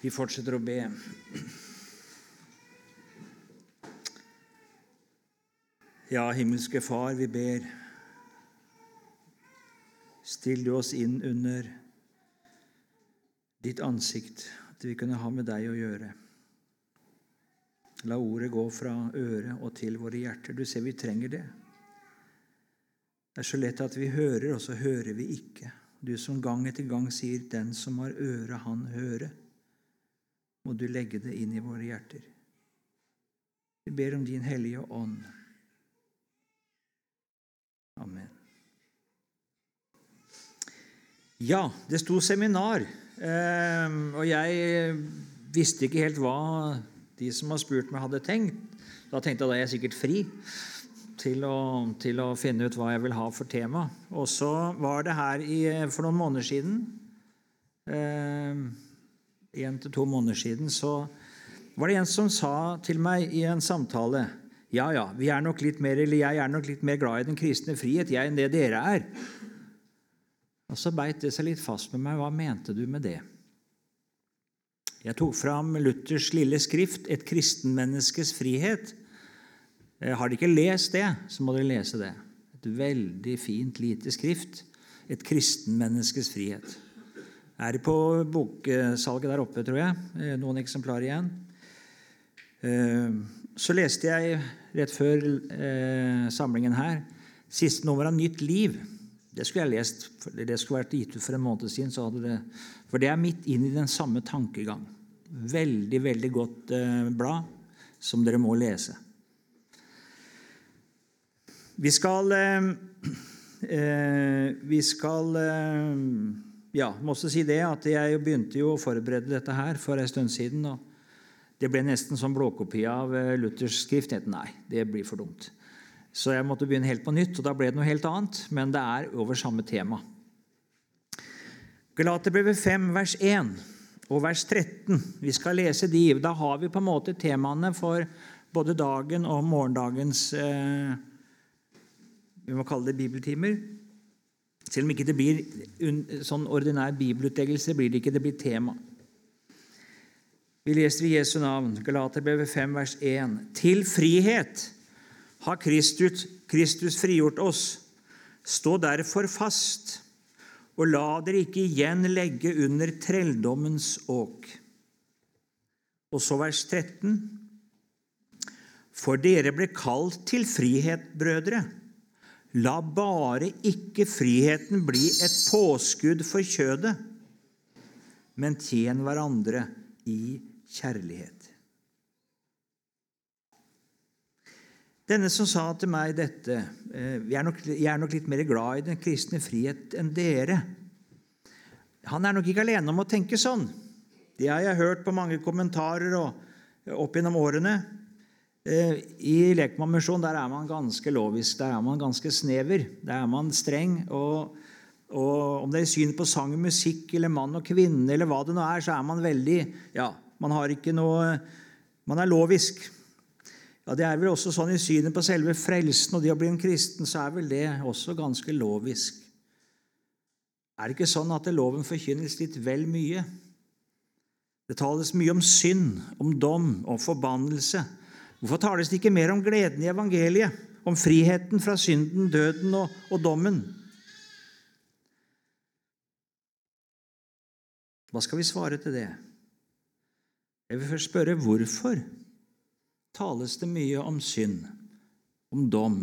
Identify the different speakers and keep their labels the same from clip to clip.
Speaker 1: Vi fortsetter å be. Ja, himmelske Far, vi ber. Still du oss inn under ditt ansikt, at vi kunne ha med deg å gjøre. La ordet gå fra øret og til våre hjerter. Du ser vi trenger det. Det er så lett at vi hører, og så hører vi ikke. Du som gang etter gang sier 'Den som har øre, han høre', må du legge det inn i våre hjerter. Vi ber om Din Hellige Ånd. Amen. Ja, det sto seminar, eh, og jeg visste ikke helt hva de som har spurt meg, hadde tenkt. Da tenkte jeg da er sikkert fri til å, til å, finne ut hva jeg vil ha for tema. Og så var det her i, for noen måneder siden Eh, til to måneder siden så var det en som sa til meg i en samtale ja, ja, vi er nok litt mer, eller jeg er nok litt mer glad i den kristne frihet jeg enn det dere er. Og så beit det seg litt fast med meg. Hva mente du med det? Jeg tok fram Luthers lille skrift 'Et kristenmenneskes frihet'. Har dere ikke lest det, så må dere lese det. Et veldig fint, lite skrift. 'Et kristenmenneskes frihet'. Er på boksalget der oppe, tror jeg. Noen eksemplarer igjen. Så leste jeg rett før eh, samlingen her siste nummer av Nytt liv. Det skulle jeg lest, det skulle vært gitt ut for en måned siden. Det, for det er midt inn i den samme tankegang. Veldig, veldig godt eh, blad som dere må lese. Vi skal eh, Vi skal Ja, må også si det at jeg begynte jo å forberede dette her for en stund siden. og det ble nesten som blåkopi av Luthers skrift. Nei, det blir for dumt. Så jeg måtte begynne helt på nytt, og da ble det noe helt annet. Men det er over samme tema. Galaterbrevet 5, vers 1 og vers 13. Vi skal lese de. Da har vi på en måte temaene for både dagen og morgendagens eh, Vi må kalle det bibeltimer. Selv om ikke det blir sånn ordinær bibelutleggelse, blir det ikke det blir tema. Vi leser i Jesu navn, Galaterbrevet 5, vers 1. Til frihet har Kristus, Kristus frigjort oss. Stå derfor fast, og la dere ikke igjen legge under trelldommens åk. Og så vers 13. For dere ble kalt til frihet, brødre. La bare ikke friheten bli et påskudd for kjødet, men tjen hverandre i kjærlighet. Denne som sa til meg dette eh, jeg er, nok, jeg er nok litt mer glad i den kristne frihet enn dere. Han er nok ikke alene om å tenke sånn. Det har jeg hørt på mange kommentarer og opp gjennom årene. Eh, I lekmannmisjon er man ganske lovisk, der er man ganske snever. Der er man streng. og, og Om det er syn på sang og musikk eller mann og kvinne, eller hva det nå er, så er man veldig ja, man har ikke noe Man er lovisk. Ja, Det er vel også sånn i synet på selve frelsen og det å bli en kristen, så er vel det også ganske lovisk. Er det ikke sånn at loven forkynnes litt vel mye? Det tales mye om synd, om dom om forbannelse. Hvorfor tales det ikke mer om gleden i evangeliet, om friheten fra synden, døden og, og dommen? Hva skal vi svare til det? Jeg vil først spørre hvorfor tales det mye om synd, om dom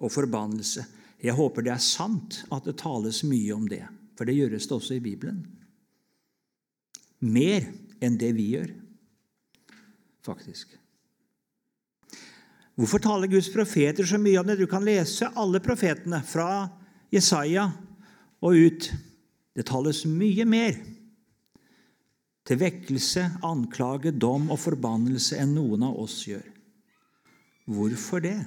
Speaker 1: og forbannelse. Jeg håper det er sant at det tales mye om det, for det gjøres det også i Bibelen. Mer enn det vi gjør, faktisk. Hvorfor taler Guds profeter så mye om det? Du kan lese alle profetene fra Jesaja og ut. Det tales mye mer til vekkelse, anklage, dom og forbannelse enn noen av oss gjør. Hvorfor det?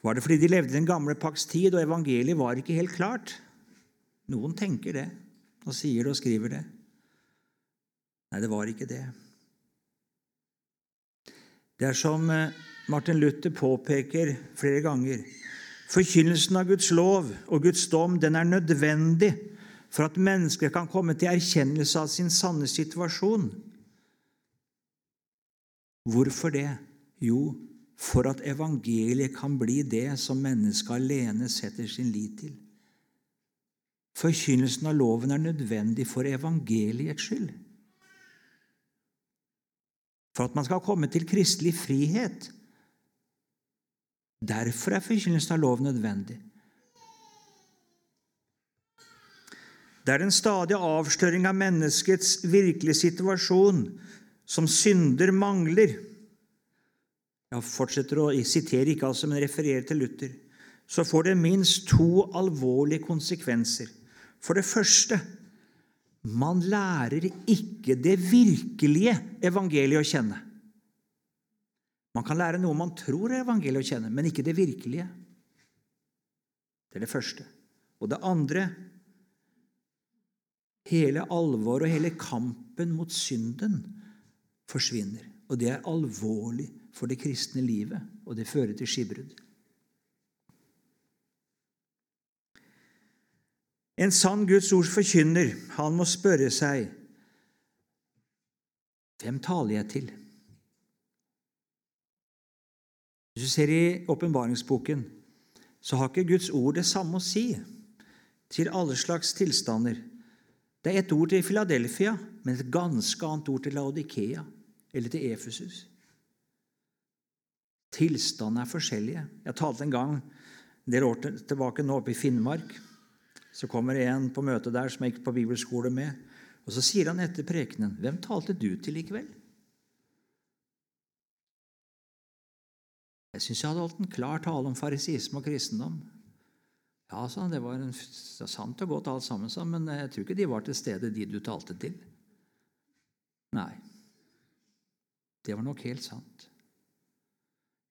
Speaker 1: Var det fordi de levde i den gamle pakks tid, og evangeliet var ikke helt klart? Noen tenker det, og sier det og skriver det. Nei, det var ikke det. Det er som eh, Martin Luther påpeker flere ganger. Forkynnelsen av Guds lov og Guds dom den er nødvendig for at mennesker kan komme til erkjennelse av sin sanne situasjon. Hvorfor det? Jo, for at evangeliet kan bli det som mennesket alene setter sin lit til. Forkynnelsen av loven er nødvendig for evangeliets skyld. For at man skal komme til kristelig frihet. Derfor er forkynnelsen av lov nødvendig. Det er den stadige avsløring av menneskets virkelige situasjon som synder mangler. Jeg fortsetter å sitere ikke altså, men refererer til Luther. Så får det minst to alvorlige konsekvenser. For det første man lærer ikke det virkelige evangeliet å kjenne. Man kan lære noe man tror er evangeliet å kjenne, men ikke det virkelige. Det er det første. Og det andre Hele alvoret og hele kampen mot synden forsvinner. Og det er alvorlig for det kristne livet, og det fører til skipbrudd. En sann Guds ords forkynner, han må spørre seg Hvem taler jeg til? Hvis du ser i åpenbaringsboken, så har ikke Guds ord det samme å si til alle slags tilstander. Det er ett ord til Filadelfia, men et ganske annet ord til Laodikea eller til Efesus. Tilstandene er forskjellige. Jeg talte en gang en del år tilbake nå oppe i Finnmark. Så kommer det en på møtet der som jeg gikk på bibelskole med. Og så sier han etter prekenen, 'Hvem talte du til i kveld?' Jeg syns jeg hadde holdt en klar tale om farisisme og kristendom. Ja, sa han, det var en, sant og godt alt sammen, sa men jeg tror ikke de var til stede, de du talte til. Nei. Det var nok helt sant.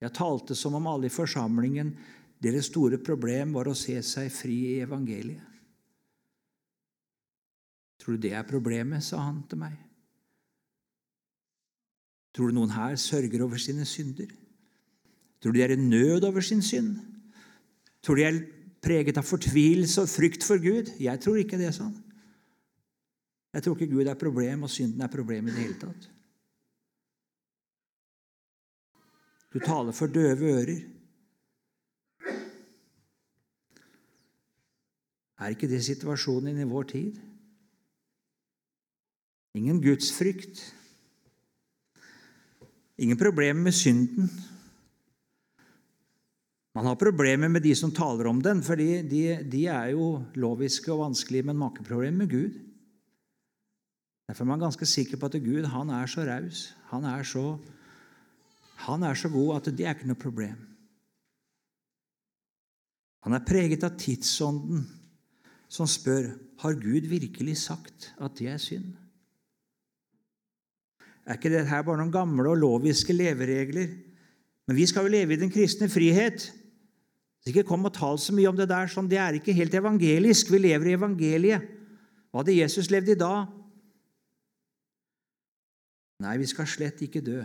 Speaker 1: Jeg talte som om alle i forsamlingen deres store problem var å se seg fri i evangeliet. Tror du det er problemet, sa han til meg. Tror du noen her sørger over sine synder? Tror du de er i nød over sin synd? Tror du de er preget av fortvilelse og frykt for Gud? Jeg tror ikke det, sa han. Jeg tror ikke Gud er problem, og synden er problem i det hele tatt. Du taler for døve ører. Er ikke det situasjonen i vår tid? Ingen gudsfrykt. Ingen problemer med synden. Man har problemer med de som taler om den, for de, de, er jo loviske og vanskelige, men man har problemer med Gud. Derfor er man ganske sikker på at Gud han er så raus, han han er så god at det er ikke noe problem. Han er preget av tidsånden, som spør har Gud virkelig sagt at det er synd. Er ikke dette bare noen gamle og loviske leveregler? Men vi skal jo leve i den kristne frihet. Så ikke kom og tal så mye om det der. sånn, Det er ikke helt evangelisk. Vi lever i evangeliet. Hva hadde Jesus levd i da? Nei, vi skal slett ikke dø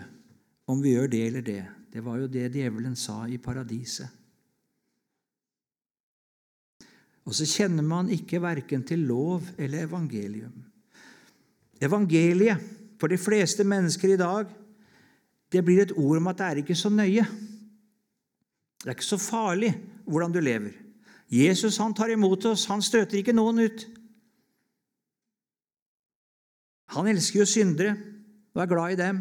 Speaker 1: om vi gjør det eller det. Det var jo det djevelen sa i paradiset. Og så kjenner man ikke verken til lov eller evangelium. Evangeliet for de fleste mennesker i dag det blir et ord om at det er ikke så nøye. Det er ikke så farlig hvordan du lever. Jesus han tar imot oss, han støter ikke noen ut. Han elsker jo syndere og er glad i dem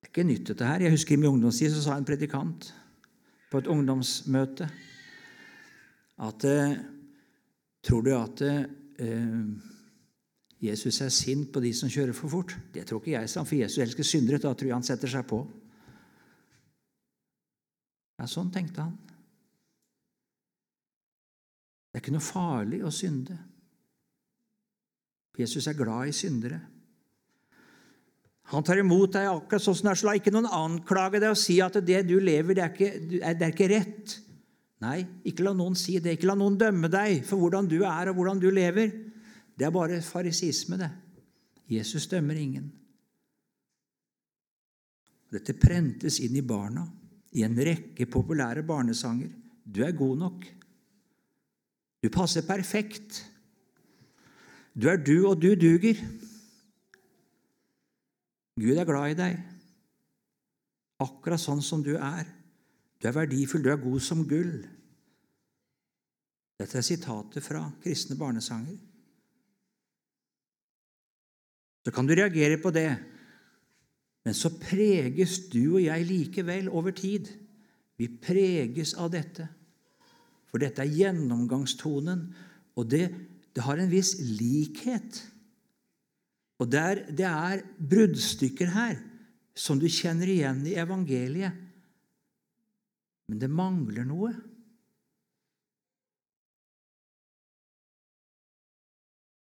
Speaker 1: Det er ikke nytt, dette her. Jeg husker I min ungdomstid så sa en predikant på et ungdomsmøte at eh, Tror du at eh, Jesus er sint på de som kjører for fort? Det tror ikke jeg, sa for Jesus elsker syndere. Da tror jeg han setter seg på. Ja, sånn tenkte han. Det er ikke noe farlig å synde. Jesus er glad i syndere. Han tar imot deg akkurat sånn som det er. Så la ikke noen anklage deg og si at det du lever, det er ikke, det er ikke rett. Nei, ikke la noen si det. Ikke la noen dømme deg for hvordan du er og hvordan du lever. Det er bare farisisme, det. Jesus dømmer ingen. Dette prentes inn i barna i en rekke populære barnesanger. Du er god nok. Du passer perfekt. Du er du, og du duger. Gud er glad i deg, akkurat sånn som du er. Du er verdifull, du er god som gull. Dette er sitatet fra kristne barnesanger. Så kan du reagere på det, men så preges du og jeg likevel over tid. Vi preges av dette, for dette er gjennomgangstonen, og det, det har en viss likhet. Og det er, det er bruddstykker her som du kjenner igjen i evangeliet. Men det mangler noe.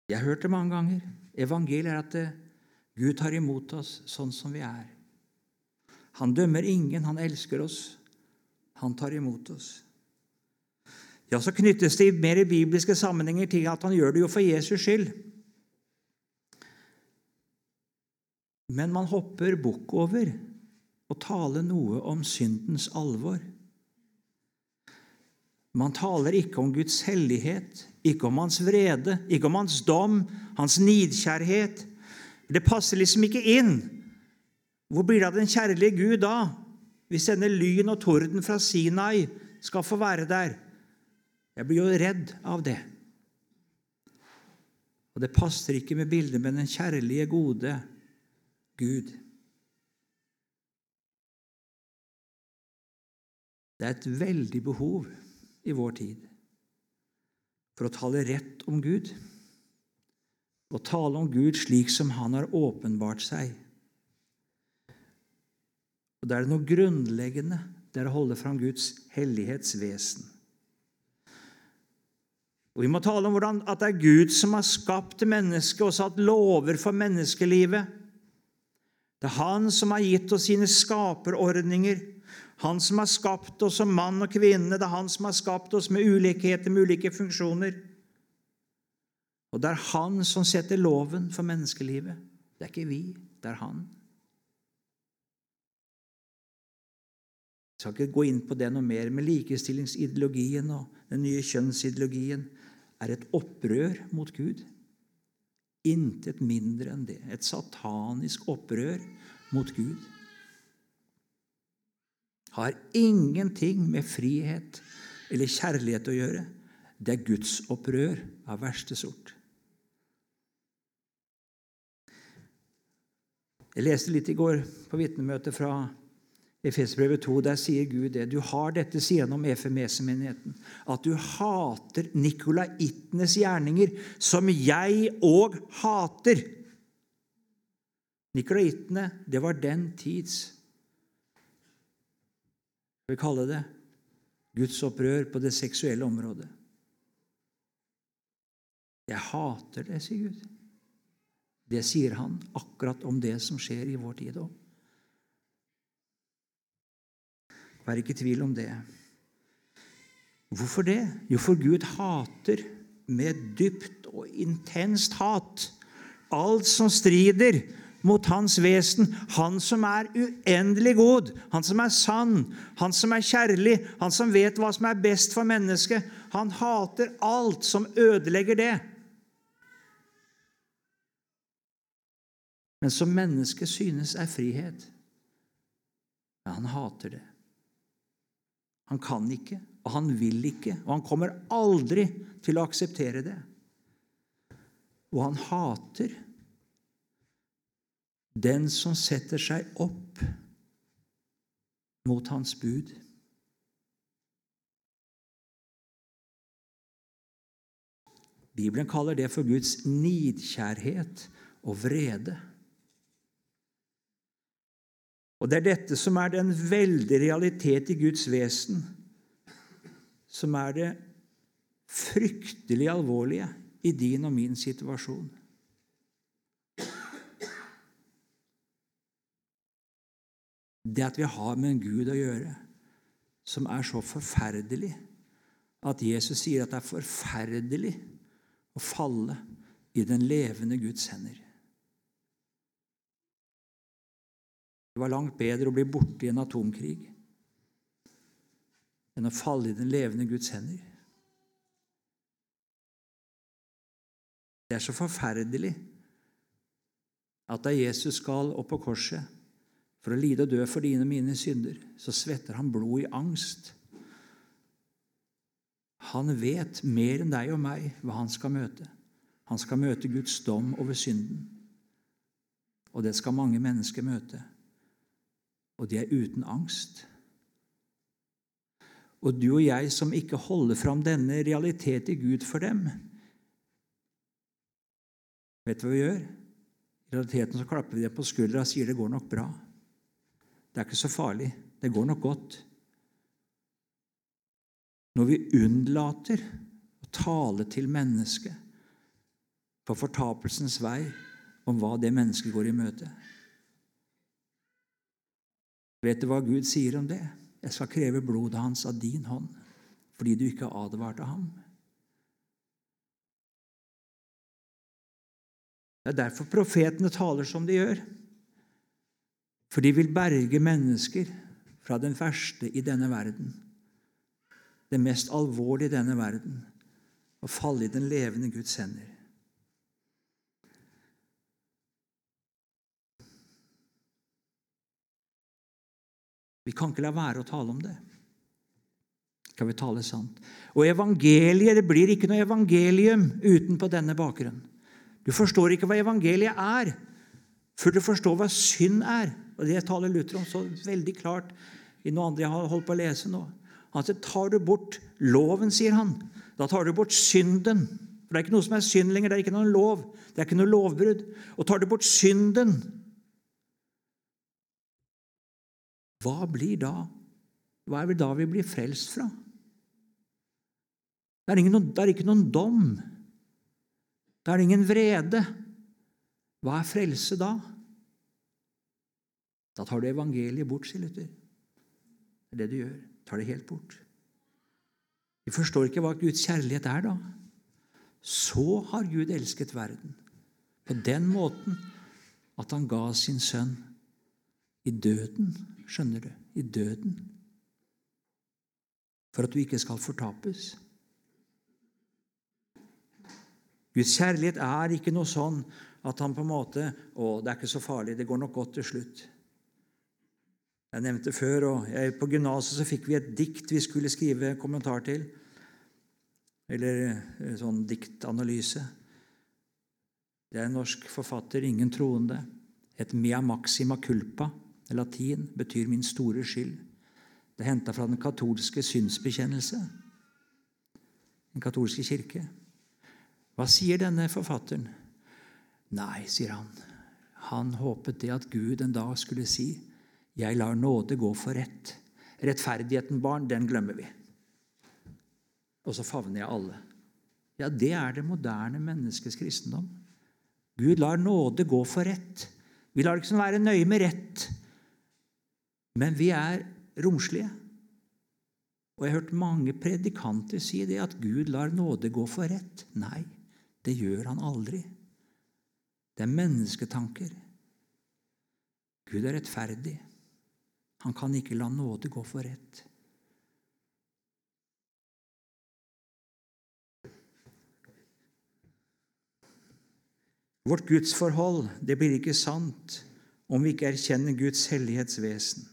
Speaker 1: Jeg har hørt det mange ganger. Evangeliet er at eh, Gud tar imot oss sånn som vi er. Han dømmer ingen, han elsker oss. Han tar imot oss. Ja, Så knyttes det i mer bibelske sammenhenger til at han gjør det jo for Jesus skyld. Men man hopper bukk over å tale noe om syndens alvor. Man taler ikke om Guds hellighet, ikke om hans vrede, ikke om hans dom, hans nidkjærhet. Det passer liksom ikke inn. Hvor blir det av den kjærlige Gud da, hvis denne lyn og torden fra Sinai skal få være der? Jeg blir jo redd av det. Og det passer ikke med bildet med den kjærlige, gode Gud. Det er et veldig behov i vår tid for å tale rett om Gud og tale om Gud slik som Han har åpenbart seg. Og Da er det noe grunnleggende det er å holde fram Guds hellighetsvesen. Og Vi må tale om hvordan, at det er Gud som har skapt mennesket og satt lover for menneskelivet. Det er Han som har gitt oss sine skaperordninger. Han som har skapt oss som mann og kvinne, det er han som har skapt oss med ulikheter, med ulike funksjoner. Og det er han som setter loven for menneskelivet. Det er ikke vi, det er han. Jeg skal ikke gå inn på det noe mer, men likestillingsideologien og den nye kjønnsideologien er et opprør mot Gud. Intet mindre enn det. Et satanisk opprør mot Gud har ingenting med frihet eller kjærlighet å gjøre. Det er Guds opprør av verste sort. Jeg leste litt i går på vitnemøtet fra Efesbrevet 2. Der sier Gud det. Du har dette, han om Efemese-menigheten, at du hater nikolaittenes gjerninger, som jeg òg hater. Nikolaitene, det var den tids vi kalle det Guds opprør på det seksuelle området. Jeg hater det, sier Gud. Det sier han akkurat om det som skjer i vår tid òg. Vær ikke i tvil om det. Hvorfor det? Jo, for Gud hater med dypt og intenst hat alt som strider mot hans vesen. Han som er uendelig god, han som er sann, han som er kjærlig, han som vet hva som er best for mennesket. Han hater alt som ødelegger det. Men som mennesket synes er frihet. Ja, han hater det. Han kan ikke, og han vil ikke, og han kommer aldri til å akseptere det. Og han hater den som setter seg opp mot hans bud. Bibelen kaller det for Guds nidkjærhet og vrede. Og Det er dette som er den veldige realitet i Guds vesen, som er det fryktelig alvorlige i din og min situasjon. Det at vi har med en Gud å gjøre som er så forferdelig at Jesus sier at det er forferdelig å falle i den levende Guds hender. Det var langt bedre å bli borte i en atomkrig enn å falle i den levende Guds hender. Det er så forferdelig at da Jesus skal opp på korset for å lide og dø for dine og mine synder, så svetter han blod i angst. Han vet mer enn deg og meg hva han skal møte. Han skal møte Guds dom over synden. Og det skal mange mennesker møte. Og de er uten angst. Og du og jeg som ikke holder fram denne realitet i Gud for dem Vet du hva vi gjør? I realiteten så klapper vi dem på skuldra og sier det går nok bra. Det er ikke så farlig. Det går nok godt. Når vi unnlater å tale til mennesket på fortapelsens vei om hva det mennesket går i møte Vet du hva Gud sier om det? Jeg skal kreve blodet hans av din hånd fordi du ikke advarte ham. Det er derfor profetene taler som de gjør. For de vil berge mennesker fra den verste i denne verden, det mest alvorlige i denne verden, og falle i den levende Guds hender. Vi kan ikke la være å tale om det. Skal vi tale sant? Og evangeliet det blir ikke noe evangelium utenpå denne bakgrunnen. Du forstår ikke hva evangeliet er før du forstår hva synd er. Og Det taler Luther om så veldig klart i noe andre jeg har holdt på å lese nå. Han sier, Tar du bort loven, sier han, da tar du bort synden. For Det er ikke noe som er synd lenger. Det er ikke noen lov. Det er ikke noe lovbrudd. Og tar du bort synden, hva blir da? Hva er det da vi blir frelst fra? Det er, ingen, det er ikke noen dom. Det er ingen vrede. Hva er frelse da? Da tar du evangeliet bort, sier Luther. Det er det du gjør. Tar det helt bort. Vi forstår ikke hva Guds kjærlighet er da. Så har Gud elsket verden på den måten at han ga sin sønn i døden, skjønner du, i døden, for at du ikke skal fortapes. Guds kjærlighet er ikke noe sånn at han på en måte 'Å, det er ikke så farlig. Det går nok godt til slutt.' Jeg nevnte før, og jeg, På gymnaset fikk vi et dikt vi skulle skrive kommentar til. Eller en sånn diktanalyse. Det er en norsk forfatter, ingen troende. Et mea maxima culpa, latin, betyr 'min store skyld'. Det er henta fra den katolske synsbekjennelse, den katolske kirke. Hva sier denne forfatteren? Nei, sier han. Han håpet det at Gud en dag skulle si jeg lar nåde gå for rett. Rettferdigheten, barn, den glemmer vi. Og så favner jeg alle. Ja, det er det moderne menneskets kristendom. Gud lar nåde gå for rett. Vi lar ikke være nøye med rett, men vi er romslige. Og jeg har hørt mange predikanter si det, at Gud lar nåde gå for rett. Nei, det gjør han aldri. Det er mennesketanker. Gud er rettferdig. Han kan ikke la nåde gå for rett. Vårt gudsforhold det blir ikke sant om vi ikke erkjenner Guds hellighetsvesen.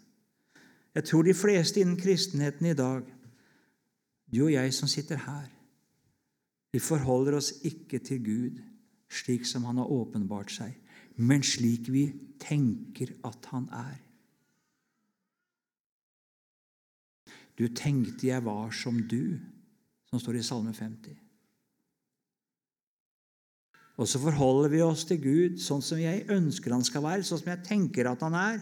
Speaker 1: Jeg tror de fleste innen kristenheten i dag, du og jeg som sitter her, vi forholder oss ikke til Gud slik som Han har åpenbart seg, men slik vi tenker at Han er. Du tenkte jeg var som du, som står i Salme 50. Og så forholder vi oss til Gud sånn som jeg ønsker han skal være, sånn som jeg tenker at han er.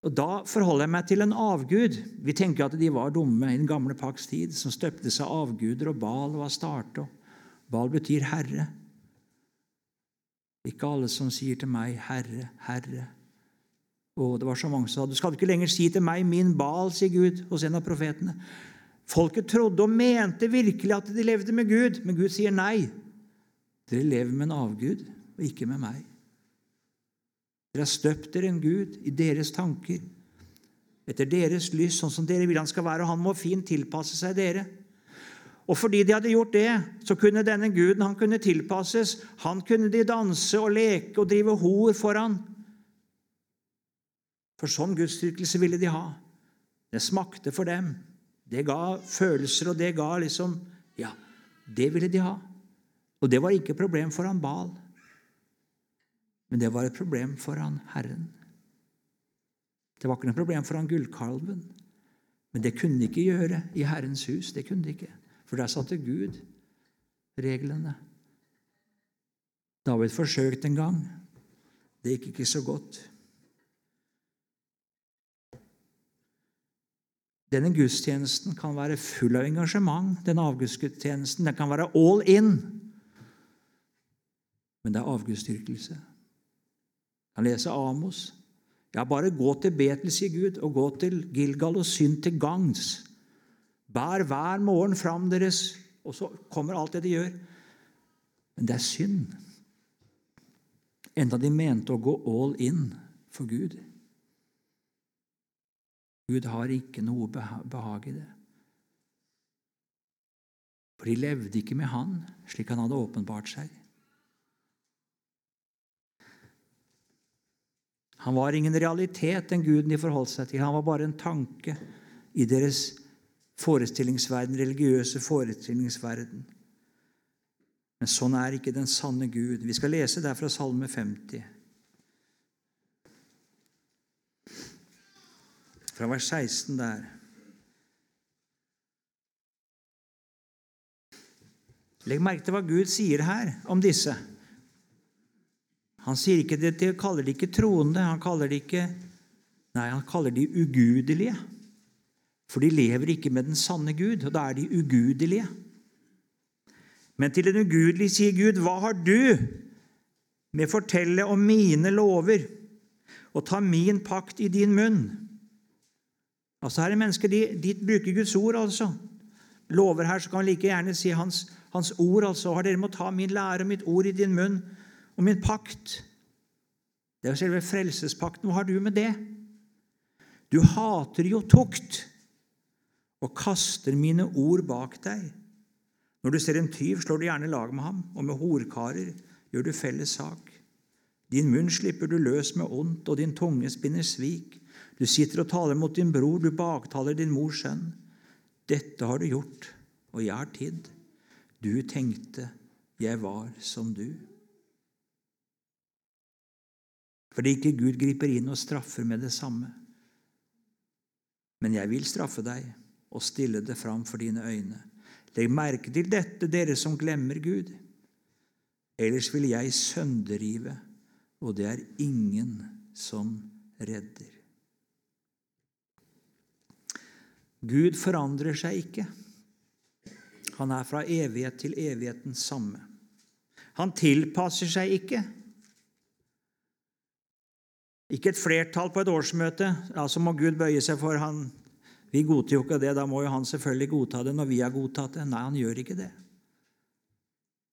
Speaker 1: Og Da forholder jeg meg til en avgud. Vi tenker at de var dumme i den gamle pakts tid, som støpte seg avguder, og Bal og Astarte starte. Bal betyr herre. Ikke alle som sier til meg 'Herre, Herre', og det var så mange som sa du skal ikke lenger si til meg 'min Baal', sier Gud hos en av profetene. Folket trodde og mente virkelig at de levde med Gud, men Gud sier nei. Dere lever med en avgud og ikke med meg. Dere har støpt dere en gud i deres tanker, etter deres lyst, sånn som dere vil han skal være, og han må fint tilpasse seg dere. Og fordi de hadde gjort det, så kunne denne guden han kunne tilpasses. Han kunne de danse og leke og drive hor foran. For sånn gudsdyrkelse ville de ha. Det smakte for dem. Det ga følelser, og det ga liksom Ja, det ville de ha. Og det var ikke et problem for han Bal, men det var et problem for han Herren. Det var ikke noe problem for han gullkalven, men det kunne de ikke gjøre i Herrens hus. Det kunne de ikke. For der satte Gud reglene. David forsøkte en gang. Det gikk ikke så godt. Denne gudstjenesten kan være full av engasjement. Denne avgudsgudstjenesten den kan være all in. Men det er avgudsdyrkelse. Jeg kan lese Amos. Ja, bare gå til Betel, sier Gud, og gå til Gilgal og synd til gangs. Bær hver morgen fram deres Og så kommer alt det de gjør. Men det er synd. Enda de mente å gå all in for Gud. Gud har ikke noe behag i det. For de levde ikke med Han slik Han hadde åpenbart seg. Han var ingen realitet, den guden de forholdt seg til. Han var bare en tanke i deres forestillingsverden, religiøse forestillingsverden. Men sånn er ikke den sanne Gud. Vi skal lese der fra Salme 50. Fra vers 16 der. Legg merke til hva Gud sier her om disse. Han sier ikke det, kaller de ikke troende, han kaller de ikke Nei, han kaller de ugudelige. For de lever ikke med den sanne Gud, og da er de ugudelige. Men til den ugudelige sier Gud, 'Hva har du med å fortelle om mine lover?' og ta min pakt i din munn. Altså Her er mennesker de, de bruker Guds ord, altså. Lover her, så kan vi like gjerne si hans, hans ord. altså. Har dere må ta min lære og mitt ord i din munn, og min pakt. Det er jo selve frelsespakten. Hva har du med det? Du hater jo tukt og kaster mine ord bak deg. Når du ser en tyv, slår du gjerne lag med ham, og med horkarer gjør du felles sak. Din munn slipper du løs med ondt, og din tunge spinner svik. Du sitter og taler mot din bror, du baktaler din mors sønn. Dette har du gjort, og jeg har tid. Du tenkte jeg var som du. Fordi ikke Gud griper inn og straffer med det samme. Men jeg vil straffe deg og stille det fram for dine øyne. Legg merke til dette, dere som glemmer Gud. Ellers vil jeg sønderrive, og det er ingen som redder. Gud forandrer seg ikke. Han er fra evighet til evighet den samme. Han tilpasser seg ikke. Ikke et flertall på et årsmøte. Altså så må Gud bøye seg for han vi godtar jo ikke det. Da må jo han selvfølgelig godta det når vi har godtatt det. Nei, han gjør ikke det.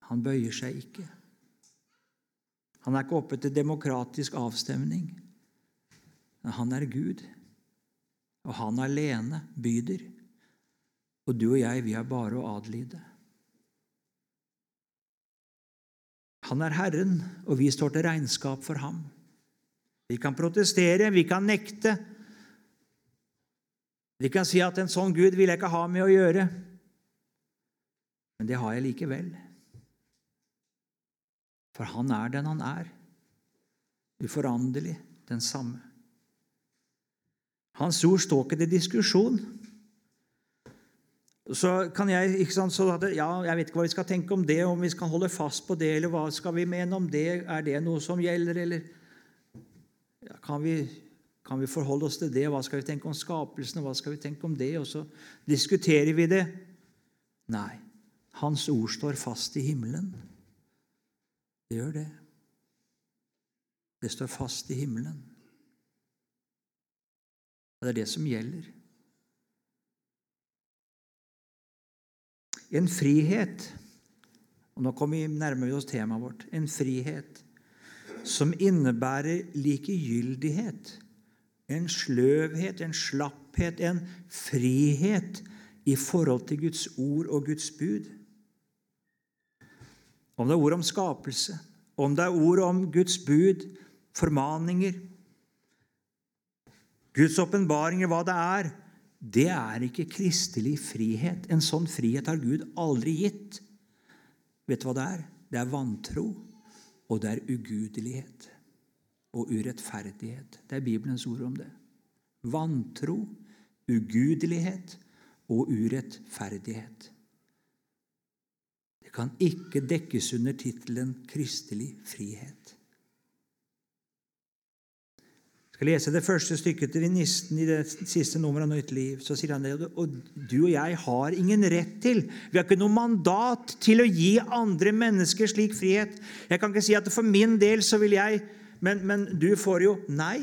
Speaker 1: Han bøyer seg ikke. Han er ikke oppe til demokratisk avstemning. Men han er Gud, og han alene byder. Og du og jeg, vi har bare å adlyde. Han er Herren, og vi står til regnskap for ham. Vi kan protestere, vi kan nekte, vi kan si at en sånn Gud vil jeg ikke ha med å gjøre, men det har jeg likevel. For han er den han er, uforanderlig, den samme. Hans ord står ikke til diskusjon. Så kan jeg ikke sant, så at, ja, jeg vet ikke hva vi skal tenke om det, om vi skal holde fast på det, eller hva skal vi mene om det? Er det noe som gjelder, eller ja, kan vi kan vi forholde oss til det? Hva skal vi tenke om skapelsen? Hva skal vi tenke om det? Og så diskuterer vi det. Nei, Hans ord står fast i himmelen. Det gjør det. Det står fast i himmelen. Det er det som gjelder. En frihet og Nå vi nærmere oss temaet vårt. En frihet som innebærer likegyldighet en sløvhet, en slapphet, en frihet i forhold til Guds ord og Guds bud. Om det er ord om skapelse, om det er ord om Guds bud, formaninger, Guds åpenbaringer, hva det er, det er ikke kristelig frihet. En sånn frihet har Gud aldri gitt. Vet du hva det er? Det er vantro, og det er ugudelighet og urettferdighet. Det er Bibelens ord om det. Vantro, ugudelighet og urettferdighet. Det kan ikke dekkes under tittelen kristelig frihet. Jeg skal lese det første stykket til nisten i det siste nummeret av Nytt liv. Så sier han det, og du og jeg har ingen rett til Vi har ikke noe mandat til å gi andre mennesker slik frihet. Jeg kan ikke si at for min del så vil jeg Men, men du får jo Nei.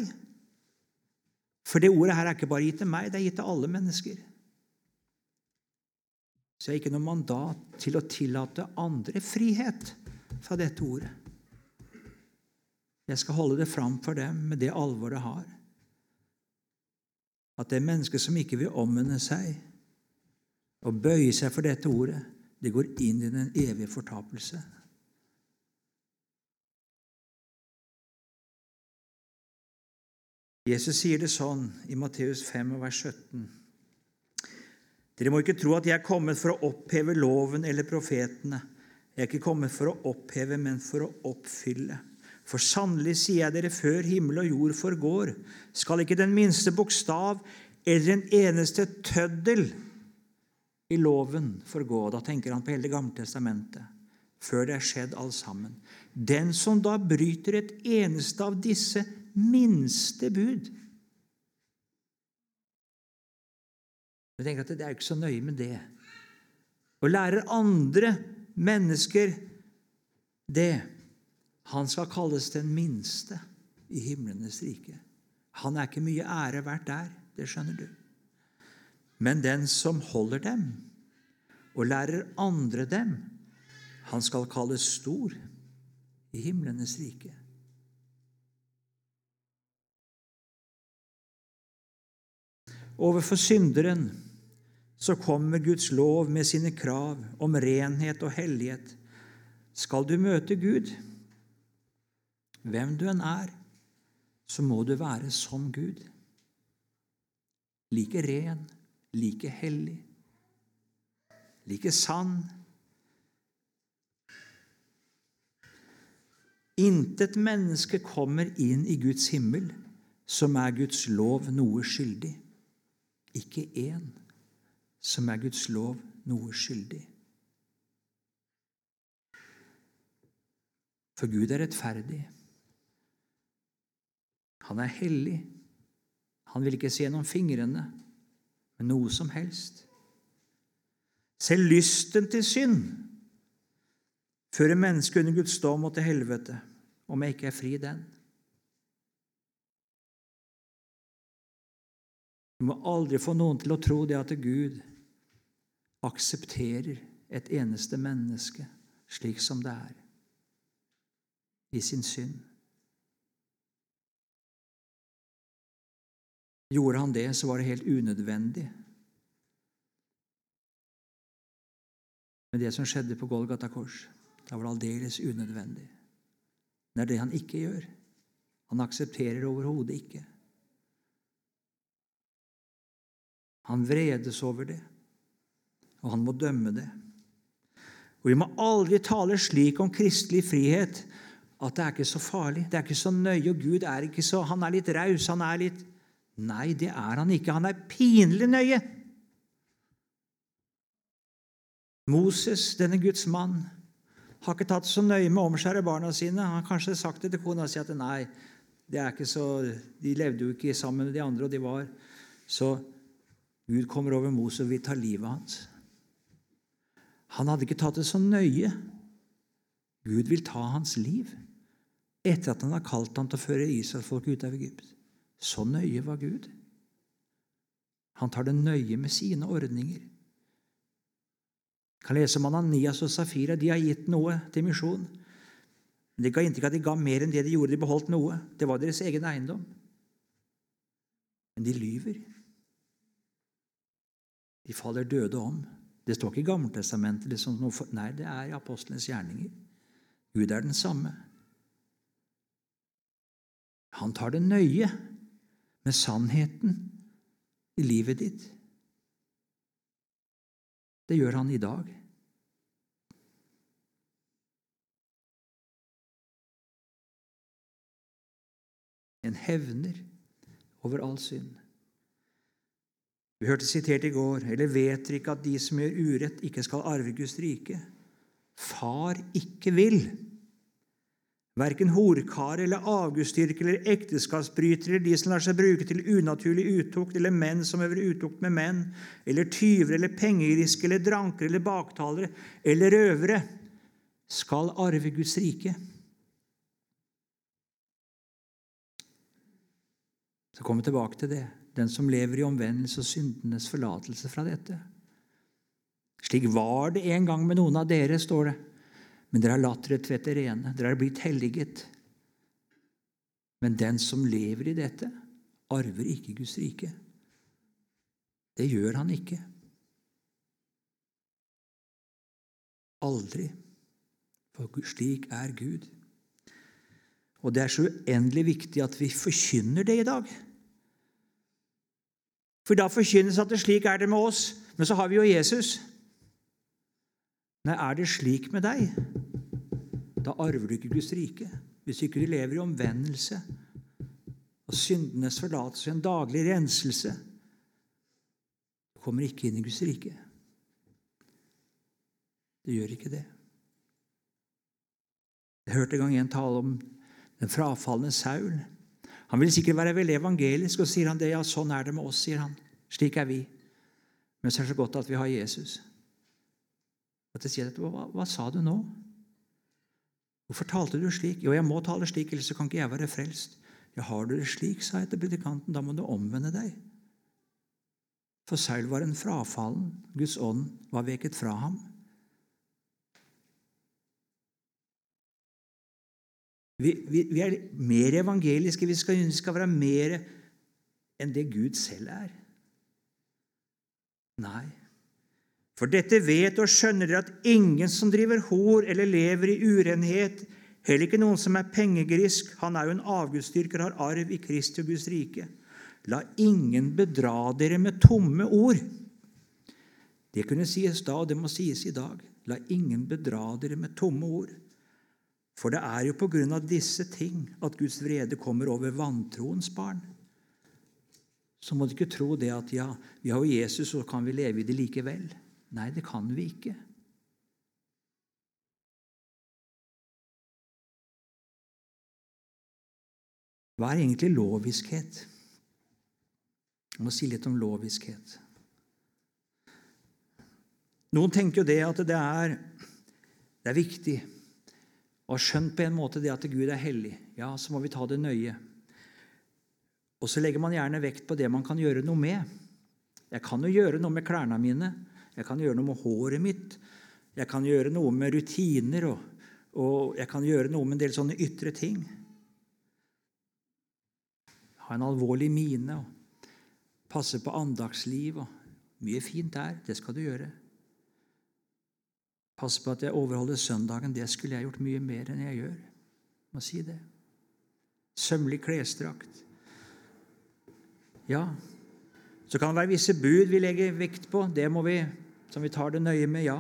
Speaker 1: For det ordet her er ikke bare gitt til meg, det er gitt til alle mennesker. Så jeg har ikke noe mandat til å tillate andre frihet fra dette ordet. Jeg skal holde det fram for dem med det alvor det har. At det mennesket som ikke vil omvende seg og bøye seg for dette ordet, det går inn i den evige fortapelse. Jesus sier det sånn i Matteus 5, vers 17. Dere må ikke tro at jeg er kommet for å oppheve loven eller profetene. Jeg er ikke kommet for å oppheve, men for å oppfylle. For sannelig sier jeg dere, før himmel og jord forgår, skal ikke den minste bokstav eller en eneste tøddel i loven forgå. Da tenker han på hele Det gamle testamentet. Før det er skjedd alt sammen. Den som da bryter et eneste av disse minste bud Jeg tenker at Det er ikke så nøye med det. Og lærer andre mennesker det. Han skal kalles den minste i himlenes rike. Han er ikke mye ære verdt der, det skjønner du. Men den som holder dem og lærer andre dem, han skal kalles stor i himlenes rike. Overfor synderen så kommer Guds lov med sine krav om renhet og hellighet. Skal du møte Gud, hvem du enn er, så må du være som Gud. Like ren, like hellig, like sann. Intet menneske kommer inn i Guds himmel som er Guds lov noe skyldig. Ikke én som er Guds lov noe skyldig. For Gud er rettferdig. Han er hellig. Han vil ikke se gjennom fingrene med noe som helst. Selv lysten til synd fører mennesket under Guds dom og til helvete om jeg ikke er fri den. Du må aldri få noen til å tro det at Gud aksepterer et eneste menneske slik som det er, i sin synd. Gjorde han det, så var det helt unødvendig. Men det som skjedde på Golgata kors, da var det aldeles unødvendig. Det er det han ikke gjør. Han aksepterer overhodet ikke. Han vredes over det, og han må dømme det. Og Vi må aldri tale slik om kristelig frihet at det er ikke så farlig, det er ikke så nøye, og Gud er ikke så Han er litt raus, han er litt Nei, det er han ikke. Han er pinlig nøye. Moses, denne Guds mann, har ikke tatt så nøye med å omskjære barna sine. Han har kanskje sagt det til kona si at nei, det er ikke så, de levde jo ikke sammen med de andre, og de var Så Gud kommer over Moses og vil ta livet hans. Han hadde ikke tatt det så nøye. Gud vil ta hans liv etter at han har kalt ham til å føre Israelsfolket ut av Egypt. Så nøye var Gud. Han tar det nøye med sine ordninger. Jeg kan lese om Ananias og Safira. De har gitt noe til misjon. Men det ga inntrykk av at de ga mer enn det de gjorde. De beholdt noe. Det var deres egen eiendom. Men de lyver. De faller døde om. Det står ikke i Gammeltestamentet. Liksom. Nei, det er i apostlenes gjerninger. Gud er den samme. Han tar det nøye med sannheten i livet ditt. Det gjør han i dag. En hevner over all synd. Vi hørte sitert i går eller vet dere ikke at de som gjør urett, ikke skal arve Guds rike? Far ikke vil. Verken horkar eller avgudsdyrkere eller ekteskapsbrytere eller de som lar seg bruke til unaturlig utukt, eller menn som øver utukt med menn, eller tyver eller pengegriske eller drankere eller baktalere eller røvere, skal arve Guds rike. Så kommer vi tilbake til det. Den som lever i omvendelse og syndenes forlatelse fra dette. Slik var det en gang med noen av dere, står det. Men dere har latt dere tvette rene. Dere har blitt helliget. Men den som lever i dette, arver ikke Guds rike. Det gjør han ikke. Aldri. For slik er Gud. Og det er så uendelig viktig at vi forkynner det i dag. For da forkynnes at det slik er det med oss, men så har vi jo Jesus. Nei, er det slik med deg? Da arver du ikke Guds rike. Hvis ikke du lever i omvendelse og syndenes forlatelse en daglig renselse. Du kommer ikke inn i Guds rike. Det gjør ikke det. Jeg hørte en gang en tale om den frafalne Saul. Han vil sikkert være veldig evangelisk, og sier han det, ja, sånn er det med oss, sier han. Slik er vi. Men så er det så godt at vi har Jesus. At jeg sier, hva, hva sa du nå? Hvorfor talte du slik? Jo, jeg må tale slik, ellers kan ikke jeg være frelst. Ja, har du det slik, sa jeg til predikanten, da må du omvende deg. For Saul var en frafallen. Guds ånd var veket fra ham. Vi, vi, vi er mer evangeliske. Vi skal, skal være mer enn det Gud selv er. Nei. For dette vet og skjønner dere at ingen som driver hor eller lever i urenhet, heller ikke noen som er pengegrisk, han er jo en avgudsdyrker, har arv i Kristi og Guds rike. La ingen bedra dere med tomme ord. Det kunne sies da, og det må sies i dag. La ingen bedra dere med tomme ord. For det er jo på grunn av disse ting at Guds vrede kommer over vantroens barn. Så må du ikke tro det at ja, vi har jo Jesus, så kan vi leve i det likevel. Nei, det kan vi ikke. Hva er egentlig loviskhet? Jeg må si litt om loviskhet. Noen tenker jo det at det er, det er viktig og har skjønt på en måte det at Gud er hellig. Ja, så må vi ta det nøye. Og så legger man gjerne vekt på det man kan gjøre noe med. Jeg kan jo gjøre noe med klærne mine. Jeg kan gjøre noe med håret mitt. Jeg kan gjøre noe med rutiner, og, og jeg kan gjøre noe med en del sånne ytre ting. Ha en alvorlig mine og passe på andagsliv. og Mye fint der. Det skal du gjøre. Passe på at jeg overholder søndagen. Det skulle jeg gjort mye mer enn jeg gjør. Må si det. Sømmelig klesdrakt. Ja, så kan det være visse bud vi legger vekt på. Det må vi som vi tar det nøye med, ja.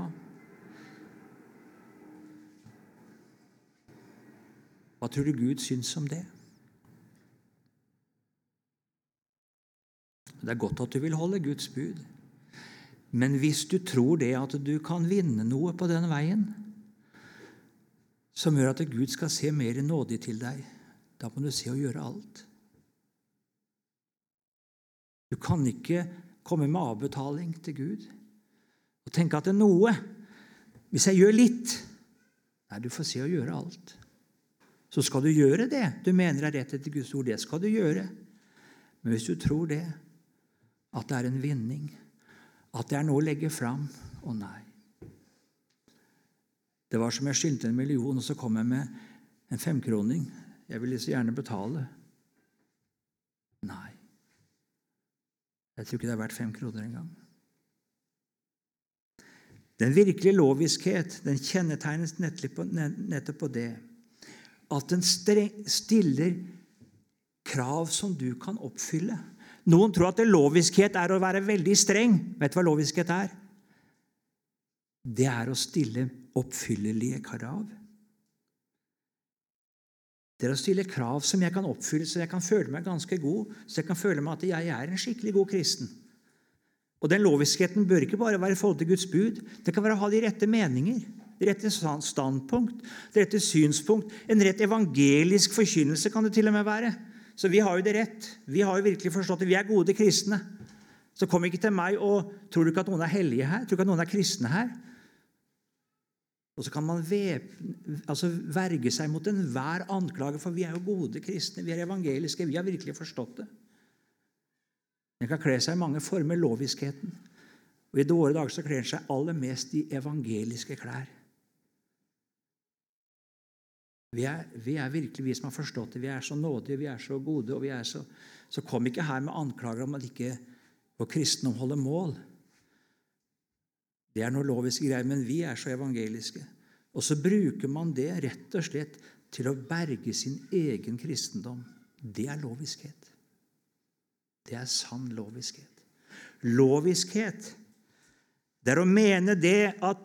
Speaker 1: Hva tror du Gud syns om det? Det er godt at du vil holde Guds bud. Men hvis du tror det at du kan vinne noe på den veien som gjør at Gud skal se mer nådig til deg, da må du se å gjøre alt. Du kan ikke komme med avbetaling til Gud og tenke at det er noe Hvis jeg gjør litt Nei, du får se å gjøre alt. Så skal du gjøre det du mener er rett etter Guds ord. Det skal du gjøre. Men hvis du tror det, at det er en vinning, at det er noe å legge fram Å nei. Det var som jeg skyldte en million, og så kom jeg med en femkroning. Jeg ville så gjerne betale. Nei. Jeg tror ikke det er verdt fem kroner engang. Den virkelige loviskhet den kjennetegnes nettopp på det at den stiller krav som du kan oppfylle. Noen tror at loviskhet er å være veldig streng. Vet du hva loviskhet er? Det er å stille oppfyllelige krav. Det er å stille krav som jeg kan oppfylle, så jeg kan føle meg ganske god, så jeg kan føle meg at jeg er en skikkelig god kristen. Og Den loviskheten bør ikke bare være i forhold til Guds bud. Det kan være å ha de rette meninger, det rette standpunkt, det rette synspunkt. En rett evangelisk forkynnelse kan det til og med være. Så vi har jo det rett. Vi har jo virkelig forstått det. Vi er gode kristne. Så kom ikke til meg og tror du ikke at noen er hellige her? Tror du ikke at noen er kristne her? Og så kan man vep, altså verge seg mot enhver anklage, for vi er jo gode kristne, vi er evangeliske, vi har virkelig forstått det. Den kan kle seg i mange former, loviskheten. Og I våre dager så kler den seg aller mest i evangeliske klær. Vi er, vi er, virkelig vi som har forstått det. Vi er så nådige, vi er så gode. og vi er Så Så kom ikke her med anklager om at ikke vår kristendom holder mål. Det er noe loviske greier, men vi er så evangeliske. Og så bruker man det rett og slett til å berge sin egen kristendom. Det er loviskhet. Det er sann loviskhet. Loviskhet, det er å mene det at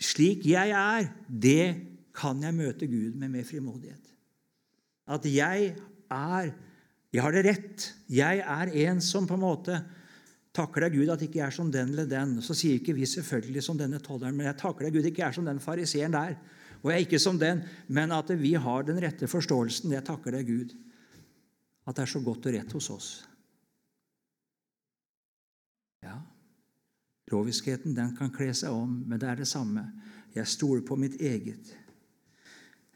Speaker 1: slik jeg er, det kan jeg møte Gud med mer frimodighet. At jeg er Jeg har det rett. Jeg er en som på en måte takker deg, Gud, at ikke jeg er som den eller den. Så sier ikke vi selvfølgelig som denne tolleren, men jeg takker deg, Gud, ikke er som den fariseeren der. Og jeg er ikke som den, men at vi har den rette forståelsen. Jeg takker deg, Gud, at det er så godt og rett hos oss. Ja, loviskheten den kan kle seg om, men det er det samme. Jeg stoler på mitt eget.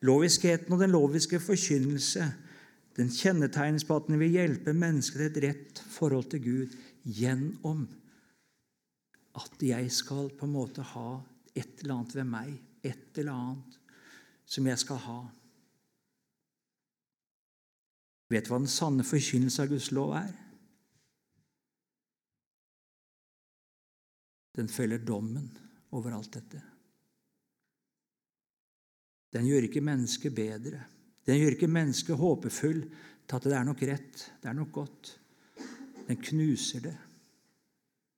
Speaker 1: Loviskheten og den loviske forkynnelse den kjennetegnes på at den vil hjelpe mennesket til et rett forhold til Gud gjennom at jeg skal på en måte ha et eller annet ved meg, et eller annet som jeg skal ha. Vet du hva den sanne forkynnelse av Guds lov er? Den følger dommen over alt dette. Den gjør ikke mennesket bedre. Den gjør ikke mennesket håpefull til at det er nok rett, det er nok godt. Den knuser det.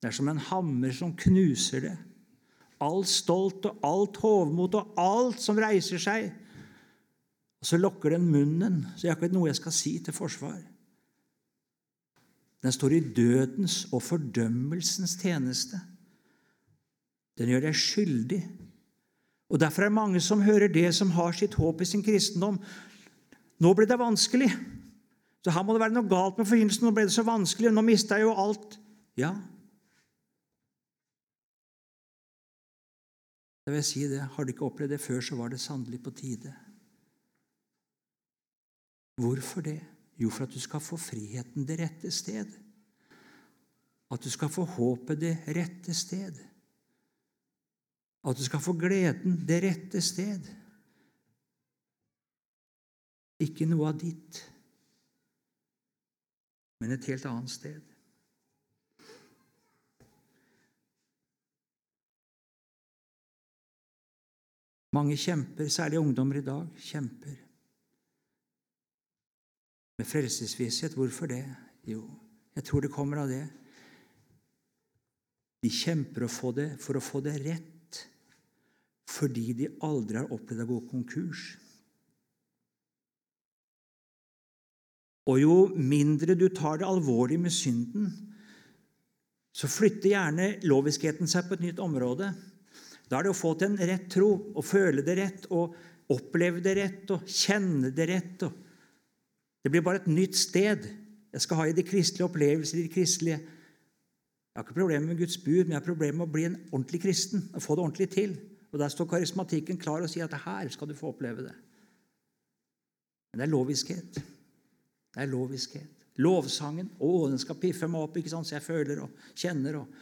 Speaker 1: Det er som en hammer som knuser det. Alt stolt og alt hovmot og alt som reiser seg. Og så lukker den munnen, så jeg har ikke noe jeg skal si til forsvar. Den står i dødens og fordømmelsens tjeneste. Den gjør deg skyldig. Og Derfor er det mange som hører det, som har sitt håp i sin kristendom. Nå ble det vanskelig. Så her må det være noe galt med forkynnelsen. Nå ble det så vanskelig, nå mista jeg jo alt. Ja. Da vil jeg si det. Har du ikke opplevd det før, så var det sannelig på tide. Hvorfor det? Jo, for at du skal få friheten det rette sted. At du skal få håpet det rette sted. At du skal få gleden det rette sted. Ikke noe av ditt men et helt annet sted. Mange kjemper, særlig ungdommer i dag, kjemper med frelsesvisshet. Hvorfor det? Jo, jeg tror det kommer av det. De kjemper for å få det rett fordi de aldri har opplevd å gå konkurs. Og jo mindre du tar det alvorlig med synden, så flytter gjerne loviskheten seg på et nytt område. Da er det å få til en rett tro, å føle det rett, og oppleve det rett, og kjenne det rett. det blir bare et nytt sted. Jeg skal ha i de kristelige opplevelser, i de kristelige Jeg har ikke problemer med Guds bud, men jeg har problemer med å bli en ordentlig kristen og få det ordentlig til. Og Der står karismatikken klar og sier at her skal du få oppleve det. Men det er loviskhet. Det er loviskhet. Lovsangen. Å, den skal piffe meg opp ikke sant? så jeg føler og kjenner. og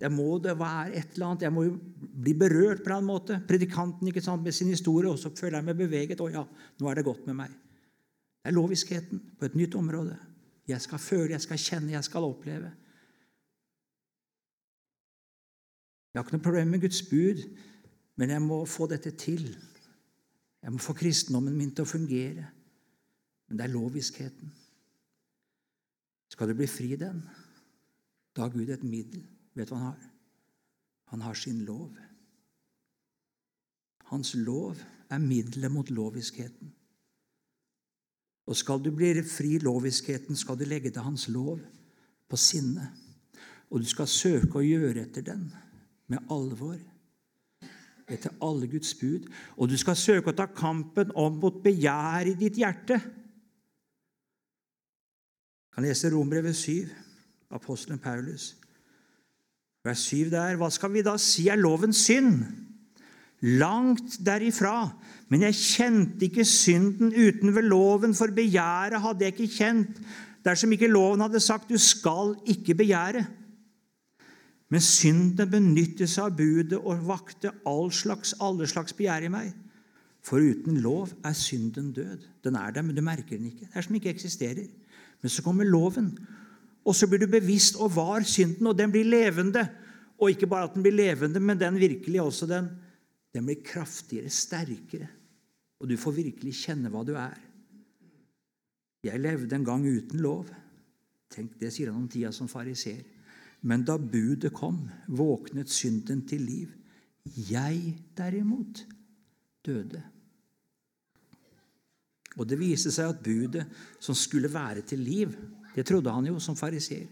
Speaker 1: jeg må det være et eller annet. Jeg må jo bli berørt på en annen måte. Predikanten ikke sant, med sin historie, og så føler jeg meg beveget. Å ja, nå er det godt med meg. Det er loviskheten på et nytt område. Jeg skal føle, jeg skal kjenne, jeg skal oppleve. Jeg har ikke noe problem med Guds bud, men jeg må få dette til. Jeg må få kristendommen min til å fungere. Men det er loviskheten. Skal du bli fri den, da har Gud et middel. Vet du hva han har? Han har sin lov. Hans lov er middelet mot loviskheten. Og skal du bli fri loviskheten, skal du legge til Hans lov på sinnet. Og du skal søke å gjøre etter den med alvor. Etter alle Guds bud. Og du skal søke å ta kampen om mot begjær i ditt hjerte. Jeg kan lese Rombrevet 7, apostelen Paulus. Vers 7 der. Hva skal vi da si er lovens synd? Langt derifra. Men jeg kjente ikke synden uten ved loven, for begjæret hadde jeg ikke kjent, dersom ikke loven hadde sagt 'du skal ikke begjære'. Men synden benyttet seg av budet og vakte all slags, alle slags begjær i meg. For uten lov er synden død. Den er der, men du merker den ikke. Det er som ikke eksisterer. Men så kommer loven, og så blir du bevisst og var synden, og den blir levende. Og ikke bare at den blir levende, men den virkelig også den den blir kraftigere, sterkere, og du får virkelig kjenne hva du er. Jeg levde en gang uten lov. Tenk, Det sier han om tida som fariser. Men da budet kom, våknet synden til liv. Jeg derimot døde. Og det viste seg at budet som skulle være til liv, det trodde han jo som fariser,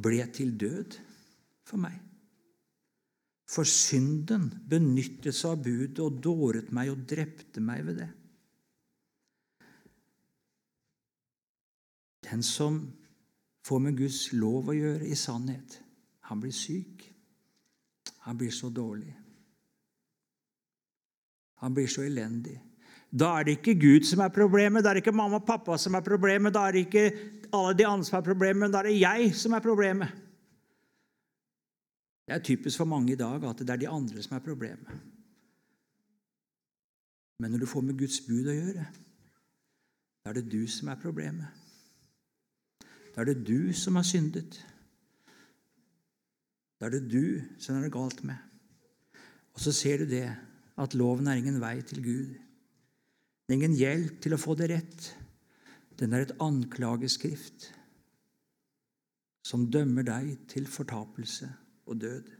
Speaker 1: ble til død for meg. For synden benyttet seg av budet og dåret meg og drepte meg ved det. Den som får med Guds lov å gjøre i sannhet, han blir syk. Han blir så dårlig. Han blir så elendig. Da er det ikke Gud som er problemet, da er det ikke mamma og pappa som er problemet, da er det ikke alle de andre som er problemet, men da er det jeg som er problemet. Det er typisk for mange i dag at det er de andre som er problemet. Men når du får med Guds bud å gjøre, da er det du som er problemet. Da er det du som har syndet. Da er det du som er det galt med. Og så ser du det, at loven er ingen vei til Gud. Det er ingen hjelp til å få det rett. Den er et anklageskrift som dømmer deg til fortapelse og død.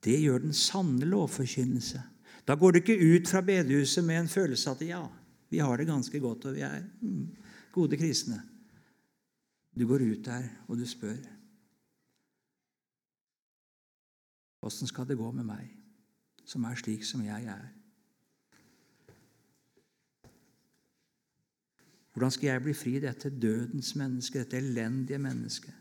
Speaker 1: Det gjør den sanne lovforkynnelse. Da går du ikke ut fra bedehuset med en følelse at ja, vi har det ganske godt, og vi er mm, gode kristne. Du går ut der, og du spør Åssen skal det gå med meg, som er slik som jeg er? Hvordan skal jeg bli fri dette dødens menneske, dette elendige mennesket?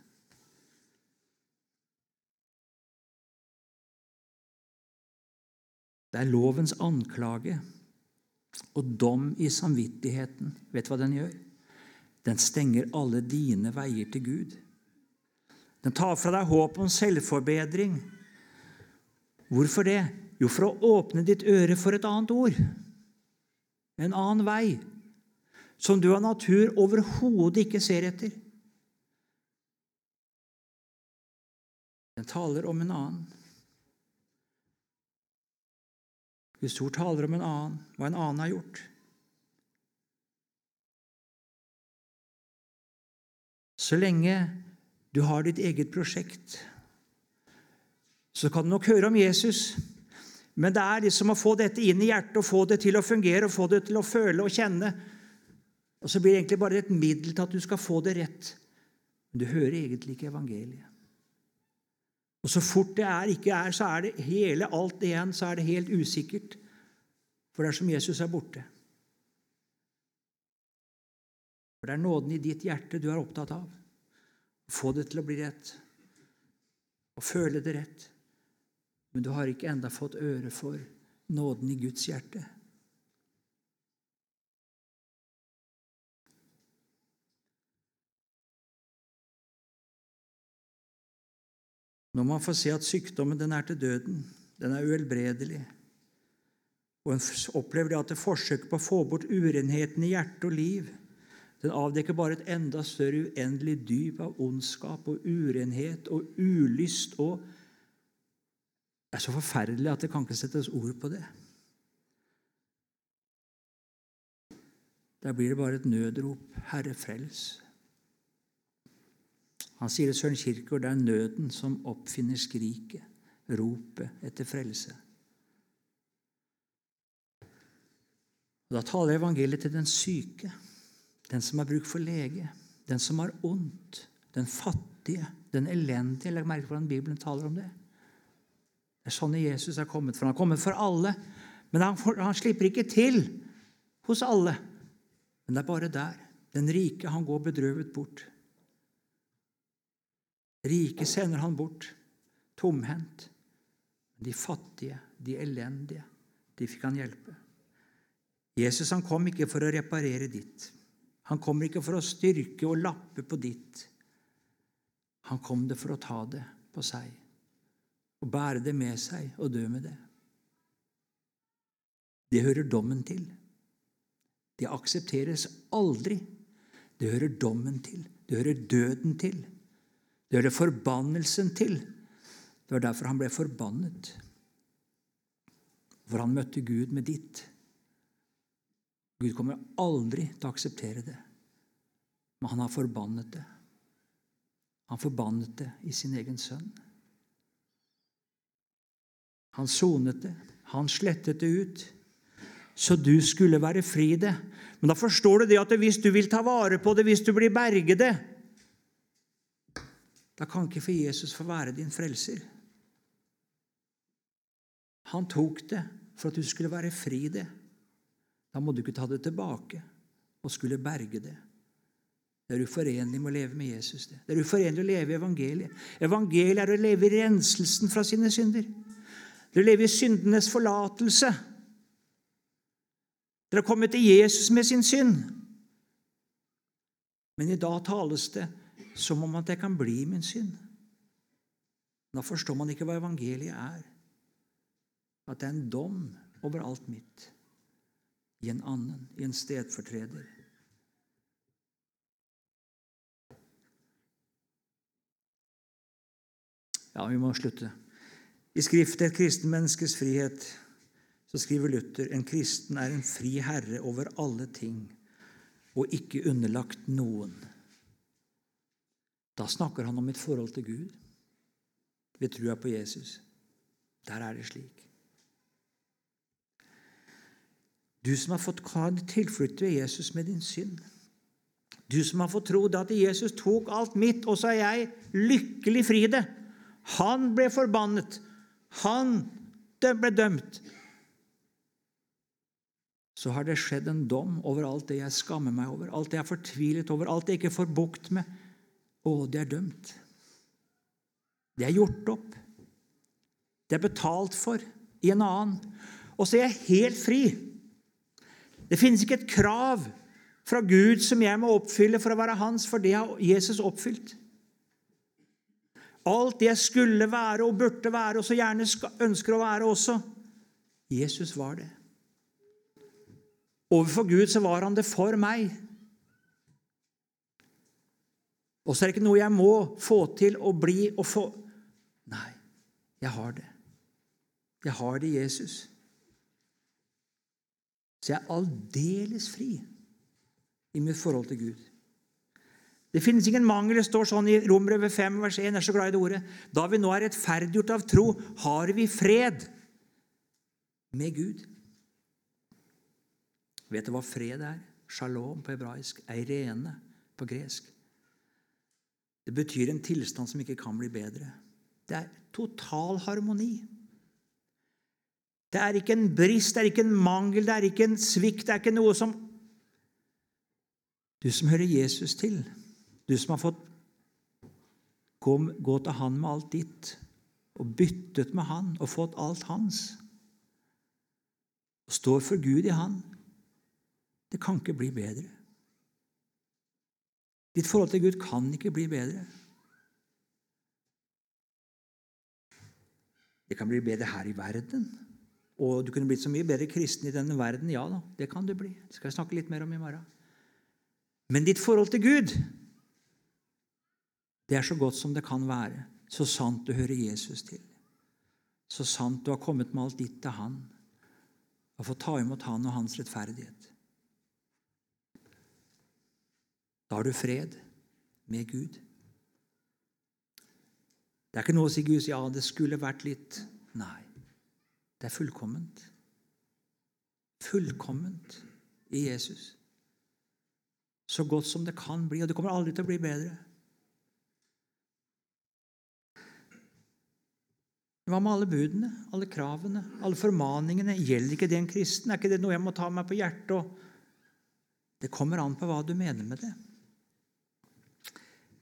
Speaker 1: Det er lovens anklage og dom i samvittigheten. Vet du hva den gjør? Den stenger alle dine veier til Gud. Den tar fra deg håp om selvforbedring. Hvorfor det? Jo, for å åpne ditt øre for et annet ord. En annen vei, som du av natur overhodet ikke ser etter. Den taler om en annen. Guds ord taler om en annen, hva en annen har gjort. Så lenge du har ditt eget prosjekt, så kan du nok høre om Jesus. Men det er liksom å få dette inn i hjertet og få det til å fungere og få det til å føle og kjenne. Og så blir det egentlig bare et middel til at du skal få det rett. Men du hører egentlig ikke evangeliet. Og så fort det er, ikke er, så er det hele alt igjen, så er det helt usikkert. For det er som Jesus er borte. For det er nåden i ditt hjerte du er opptatt av. Få det til å bli rett. Og føle det rett. Men du har ikke enda fått øre for nåden i Guds hjerte. Når man får se at sykdommen den er til døden, den er uhelbredelig, og en opplever at det forsøket på å få bort urenheten i hjerte og liv Den avdekker bare et enda større uendelig dyp av ondskap og urenhet og ulyst og Det er så forferdelig at det kan ikke settes ord på det. Der blir det bare et nødrop 'Herre, frels'. Han sier til Søren Kirkegård det er nøden som oppfinner skriket, ropet etter frelse. Og Da taler evangeliet til den syke, den som har bruk for lege, den som har ondt, den fattige, den elendige. Legg merke til hvordan Bibelen taler om det. Det er sånn Jesus er kommet for. Han er kommet for alle, men han, han slipper ikke til hos alle. Men det er bare der. Den rike, han går bedrøvet bort. Rike sender han bort, tomhendt. De fattige, de elendige, de fikk han hjelpe. Jesus han kom ikke for å reparere ditt. Han kommer ikke for å styrke og lappe på ditt. Han kom det for å ta det på seg og bære det med seg og dø med det. Det hører dommen til. Det aksepteres aldri. Det hører dommen til. Det hører døden til. Det hører forbannelsen til. Det var derfor han ble forbannet. For han møtte Gud med ditt. Gud kommer aldri til å akseptere det, men han har forbannet det. Han forbannet det i sin egen sønn. Han sonet det, han slettet det ut, så du skulle være fri det. Men da forstår du det at hvis du vil ta vare på det, hvis du blir bergede, da kan ikke for Jesus få være din frelser. Han tok det for at du skulle være fri det. Da må du ikke ta det tilbake og skulle berge det. Det er uforenlig med å leve med Jesus. Det, det er uforenlig å leve i evangeliet. Evangeliet er å leve i renselsen fra sine synder. Det er å leve i syndenes forlatelse. Dere har kommet til Jesus med sin synd. Men i dag tales det som om at jeg kan bli min synd. Da forstår man ikke hva evangeliet er. At det er en dom over alt mitt i en annen, i en stedfortreder. Ja, vi må slutte. I Skriftet 'Et kristen menneskes frihet' så skriver Luther en kristen er en fri herre over alle ting og ikke underlagt noen. Da snakker han om et forhold til Gud ved trua på Jesus. Der er det slik. Du som har fått tilflukt ved Jesus med din synd. Du som har fått tro at Jesus tok alt mitt, og så er jeg lykkelig fri det. Han ble forbannet. Han ble dømt. Så har det skjedd en dom over alt det jeg skammer meg over, alt det jeg er fortvilet over, alt det jeg ikke får bukt med. Å, det er dømt. Det er gjort opp. Det er betalt for i en annen. Og så er jeg helt fri. Det finnes ikke et krav fra Gud som jeg må oppfylle for å være hans, for det har Jesus oppfylt. Alt det jeg skulle være og burde være, og så gjerne ønsker å være også. Jesus var det. Overfor Gud så var han det for meg. Og så er det ikke noe jeg må få til å bli og få Nei, jeg har det. Jeg har det i Jesus. Så jeg er aldeles fri i mitt forhold til Gud. Det finnes ingen mangel. Det står sånn i Rombrevet 5, vers 1. Jeg er så glad i det ordet. Da vi nå er rettferdiggjort av tro, har vi fred med Gud. Vet du hva fred er? Shalom på hebraisk. Eirene på gresk. Det betyr en tilstand som ikke kan bli bedre. Det er total harmoni. Det er ikke en brist, det er ikke en mangel, det er ikke en svikt, det er ikke noe som Du som hører Jesus til, du som har fått gå, gå til Han med alt ditt, og byttet med Han og fått alt hans, og står for Gud i Han Det kan ikke bli bedre. Ditt forhold til Gud kan ikke bli bedre. Det kan bli bedre her i verden. Og du kunne blitt så mye bedre kristen i denne verden. Ja da, det kan du bli. Det skal jeg snakke litt mer om i morgen. Men ditt forhold til Gud, det er så godt som det kan være, så sant du hører Jesus til. Så sant du har kommet med alt ditt til Han og fått ta imot Han og Hans rettferdighet. Da har du fred med Gud. Det er ikke noe å si Gud ja, det skulle vært litt Nei. Det er fullkomment. Fullkomment i Jesus. Så godt som det kan bli, og det kommer aldri til å bli bedre. Hva med alle budene, alle kravene, alle formaningene? Gjelder ikke det en kristen? Er ikke det noe jeg må ta meg på hjertet? Det kommer an på hva du mener med det.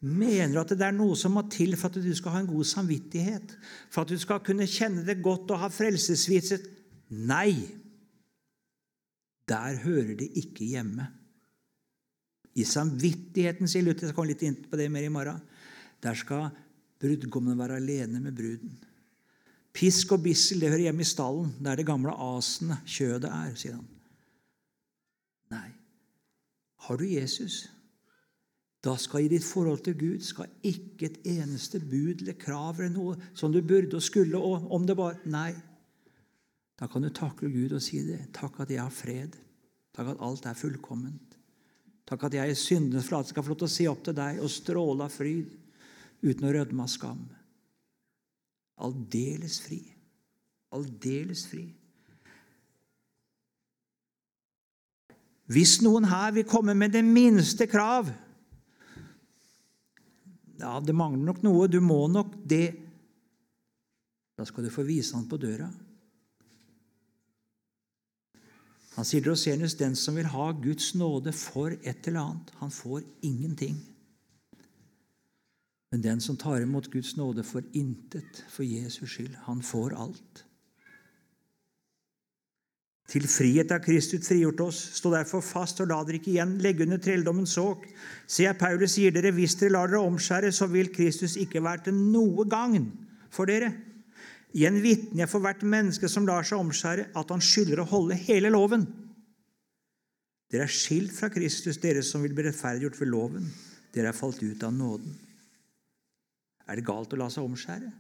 Speaker 1: Mener du at det er noe som må til for at du skal ha en god samvittighet? For at du skal kunne kjenne det godt og ha frelsesvitset? Nei. Der hører det ikke hjemme. I samvittigheten, sier Luther. Jeg kommer litt inn på det mer i morgen. Der skal brudgommen være alene med bruden. Pisk og bissel det hører hjemme i stallen, der det gamle asenet, kjødet, er, sier han. Nei. Har du Jesus, da skal i ditt forhold til Gud skal ikke et eneste bud eller krav eller noe som du burde og skulle, og om det var Nei. Da kan du takle Gud og si det. Takk at jeg har fred. Takk at alt er fullkomment. Takk at jeg i syndens flate skal få lov til å se opp til deg og stråle av fryd uten å rødme av skam. Aldeles fri. Aldeles fri. Hvis noen her vil komme med det minste krav Ja, det mangler nok noe, du må nok det Da skal du få vise han på døra. Han sier Rosenius den som vil ha Guds nåde for et eller annet, han får ingenting. Men den som tar imot Guds nåde for intet, for Jesus skyld, han får alt. Til frihet har Kristus frigjort oss. Stå derfor fast og la dere ikke igjen legge under trelldommens åk. Se, Paulus sier dere, hvis dere lar dere omskjære, så vil Kristus ikke være til noe gagn for dere. Igjen vitner jeg for hvert menneske som lar seg omskjære, at han skylder å holde hele loven. Dere er skilt fra Kristus, dere som vil bli rettferdiggjort ved loven. Dere er falt ut av nåden. Er det galt å la seg omskjære?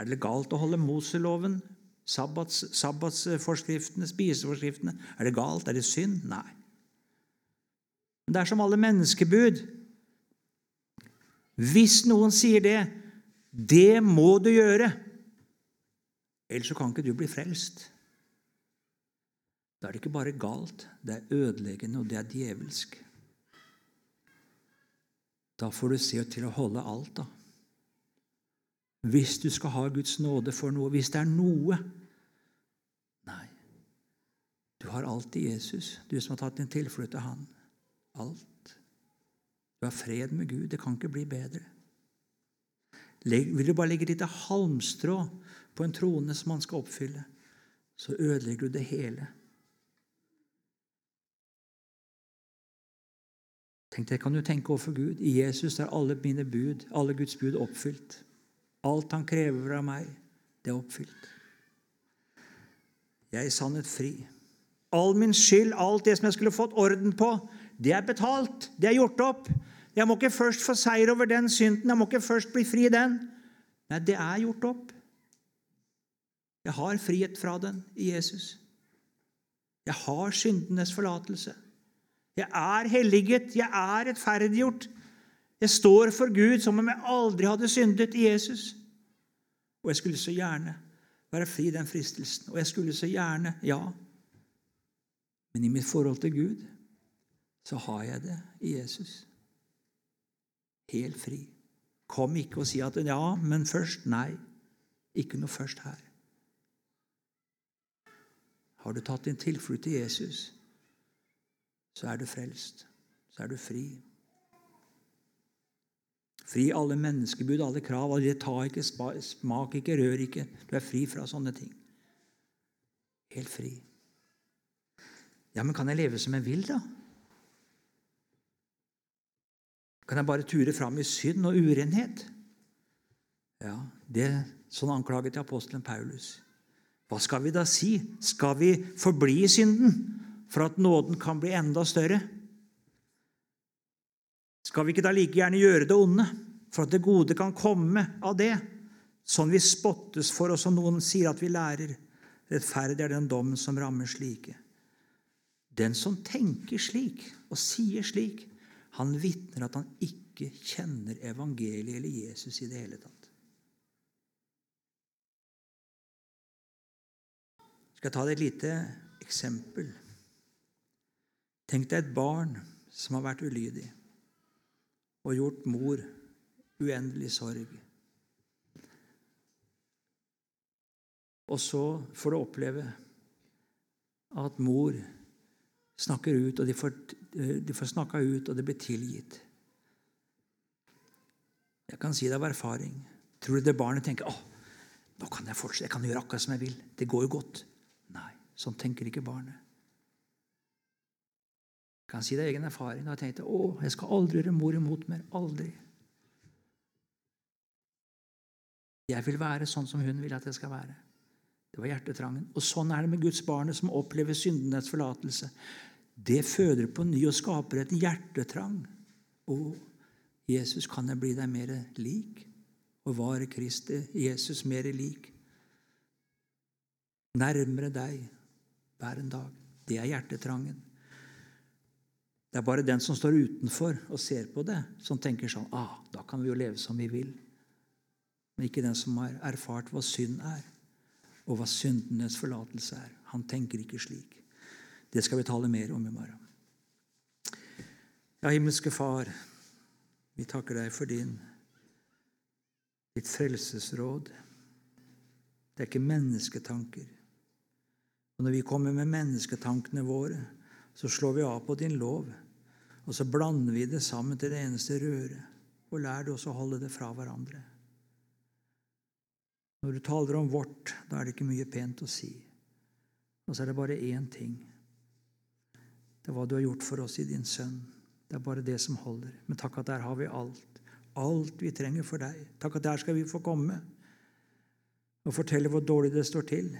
Speaker 1: Er det galt å holde Moseloven, sabbats, sabbatsforskriftene, spiseforskriftene? Er det galt? Er det synd? Nei. Men det er som alle menneskebud. Hvis noen sier det, det må du gjøre. Ellers så kan ikke du bli frelst. Da er det ikke bare galt, det er ødeleggende, og det er djevelsk. Da får du se til å holde alt, da. Hvis du skal ha Guds nåde for noe, hvis det er noe Nei. Du har alt i Jesus, du som har tatt din tilflukt til Han. Alt. Du har fred med Gud. Det kan ikke bli bedre. Vil du bare legge et lite halmstrå på en trone som han skal oppfylle, så ødelegger du det hele. Tenk deg, kan du tenke overfor Gud. I Jesus er alle mine bud, alle Guds bud, oppfylt. Alt han krever av meg, det er oppfylt. Jeg er i sannhet fri. All min skyld, alt det som jeg skulle fått orden på, det er betalt. Det er gjort opp. Jeg må ikke først få seier over den synden. Jeg må ikke først bli fri i den. Nei, det er gjort opp. Jeg har frihet fra den i Jesus. Jeg har syndenes forlatelse. Jeg er helliget. Jeg er rettferdiggjort. Jeg står for Gud som om jeg aldri hadde syndet i Jesus. Og jeg skulle så gjerne være fri den fristelsen. Og jeg skulle så gjerne, ja. Men i mitt forhold til Gud så har jeg det i Jesus. Helt fri. Kom ikke og si at 'ja, men først'. Nei, ikke noe først her. Har du tatt din tilflukt til Jesus, så er du frelst. Så er du fri. Fri alle menneskebud, alle krav. alle Ta ikke, smak ikke, rør ikke. Du er fri fra sånne ting. Helt fri. Ja, men kan jeg leve som jeg vil, da? Kan jeg bare ture fram i synd og urenhet? Ja, det Sånn anklaget apostelen Paulus. Hva skal vi da si? Skal vi forbli i synden for at nåden kan bli enda større? Skal vi ikke da like gjerne gjøre det onde, for at det gode kan komme av det? Sånn vi spottes for, og som noen sier at vi lærer. Rettferdig er den dommen som rammer slike. Den som tenker slik og sier slik, han vitner at han ikke kjenner evangeliet eller Jesus i det hele tatt. Skal jeg ta deg et lite eksempel? Tenk deg et barn som har vært ulydig og gjort mor uendelig sorg. Og så får du oppleve at mor snakker ut, og de får, de får snakka ut, og det blir tilgitt. Jeg kan si det av erfaring. Tror du det barnet tenker å, nå kan jeg fortsette, jeg kan gjøre akkurat som jeg vil. Det går jo godt. Nei, sånn tenker ikke barnet. Jeg kan si det av egen erfaring. Jeg tenkte å, jeg skal aldri gjøre mor imot mer. Aldri. Jeg vil være sånn som hun vil at jeg skal være. Det var hjertetrangen. Og sånn er det med Guds barnet som opplever syndenes forlatelse. Det føder på ny og skaper et hjertetrang. Å, Jesus, kan jeg bli deg mer lik? Og var Kristi Jesus mer lik? Nærmere deg hver en dag. Det er hjertetrangen. Det er bare den som står utenfor og ser på det, som tenker sånn ah, Da kan vi jo leve som vi vil. Men ikke den som har erfart hva synd er og hva syndenes forlatelse er. Han tenker ikke slik. Det skal vi tale mer om i morgen. Ja, himmelske Far, vi takker deg for din, ditt frelsesråd. Det er ikke mennesketanker. Og Når vi kommer med mennesketankene våre, så slår vi av på din lov, og så blander vi det sammen til det eneste røret, og lær det oss å holde det fra hverandre. Når du taler om vårt, da er det ikke mye pent å si. Og så er det bare én ting. Det er hva du har gjort for oss i din sønn. Det er bare det som holder. Men takk at der har vi alt. Alt vi trenger for deg. Takk at der skal vi få komme og fortelle hvor dårlig det står til,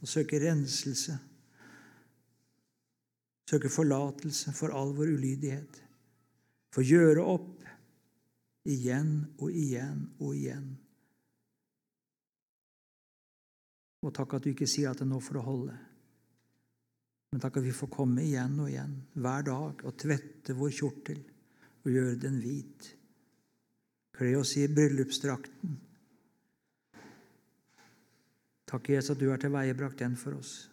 Speaker 1: og søke renselse. Søke forlatelse for all vår ulydighet. Få gjøre opp igjen og igjen og igjen. Og takk at du ikke sier at det nå får det holde. Men takk at vi får komme igjen og igjen hver dag og tvette vår kjortel og gjøre den hvit. Kle oss i bryllupsdrakten. Takk, Jesus, at du har tilveiebrakt den for oss.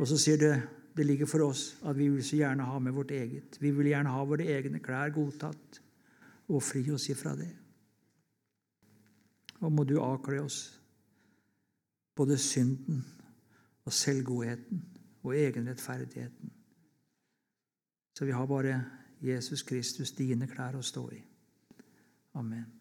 Speaker 1: Og så sier det det ligger for oss at vi vil så gjerne ha med vårt eget. Vi vil gjerne ha våre egne klær godtatt og fri oss ifra det. Og må du avkle oss både synden og selvgodheten og egenrettferdigheten. Så vi har bare Jesus Kristus, dine klær, å stå i. Amen.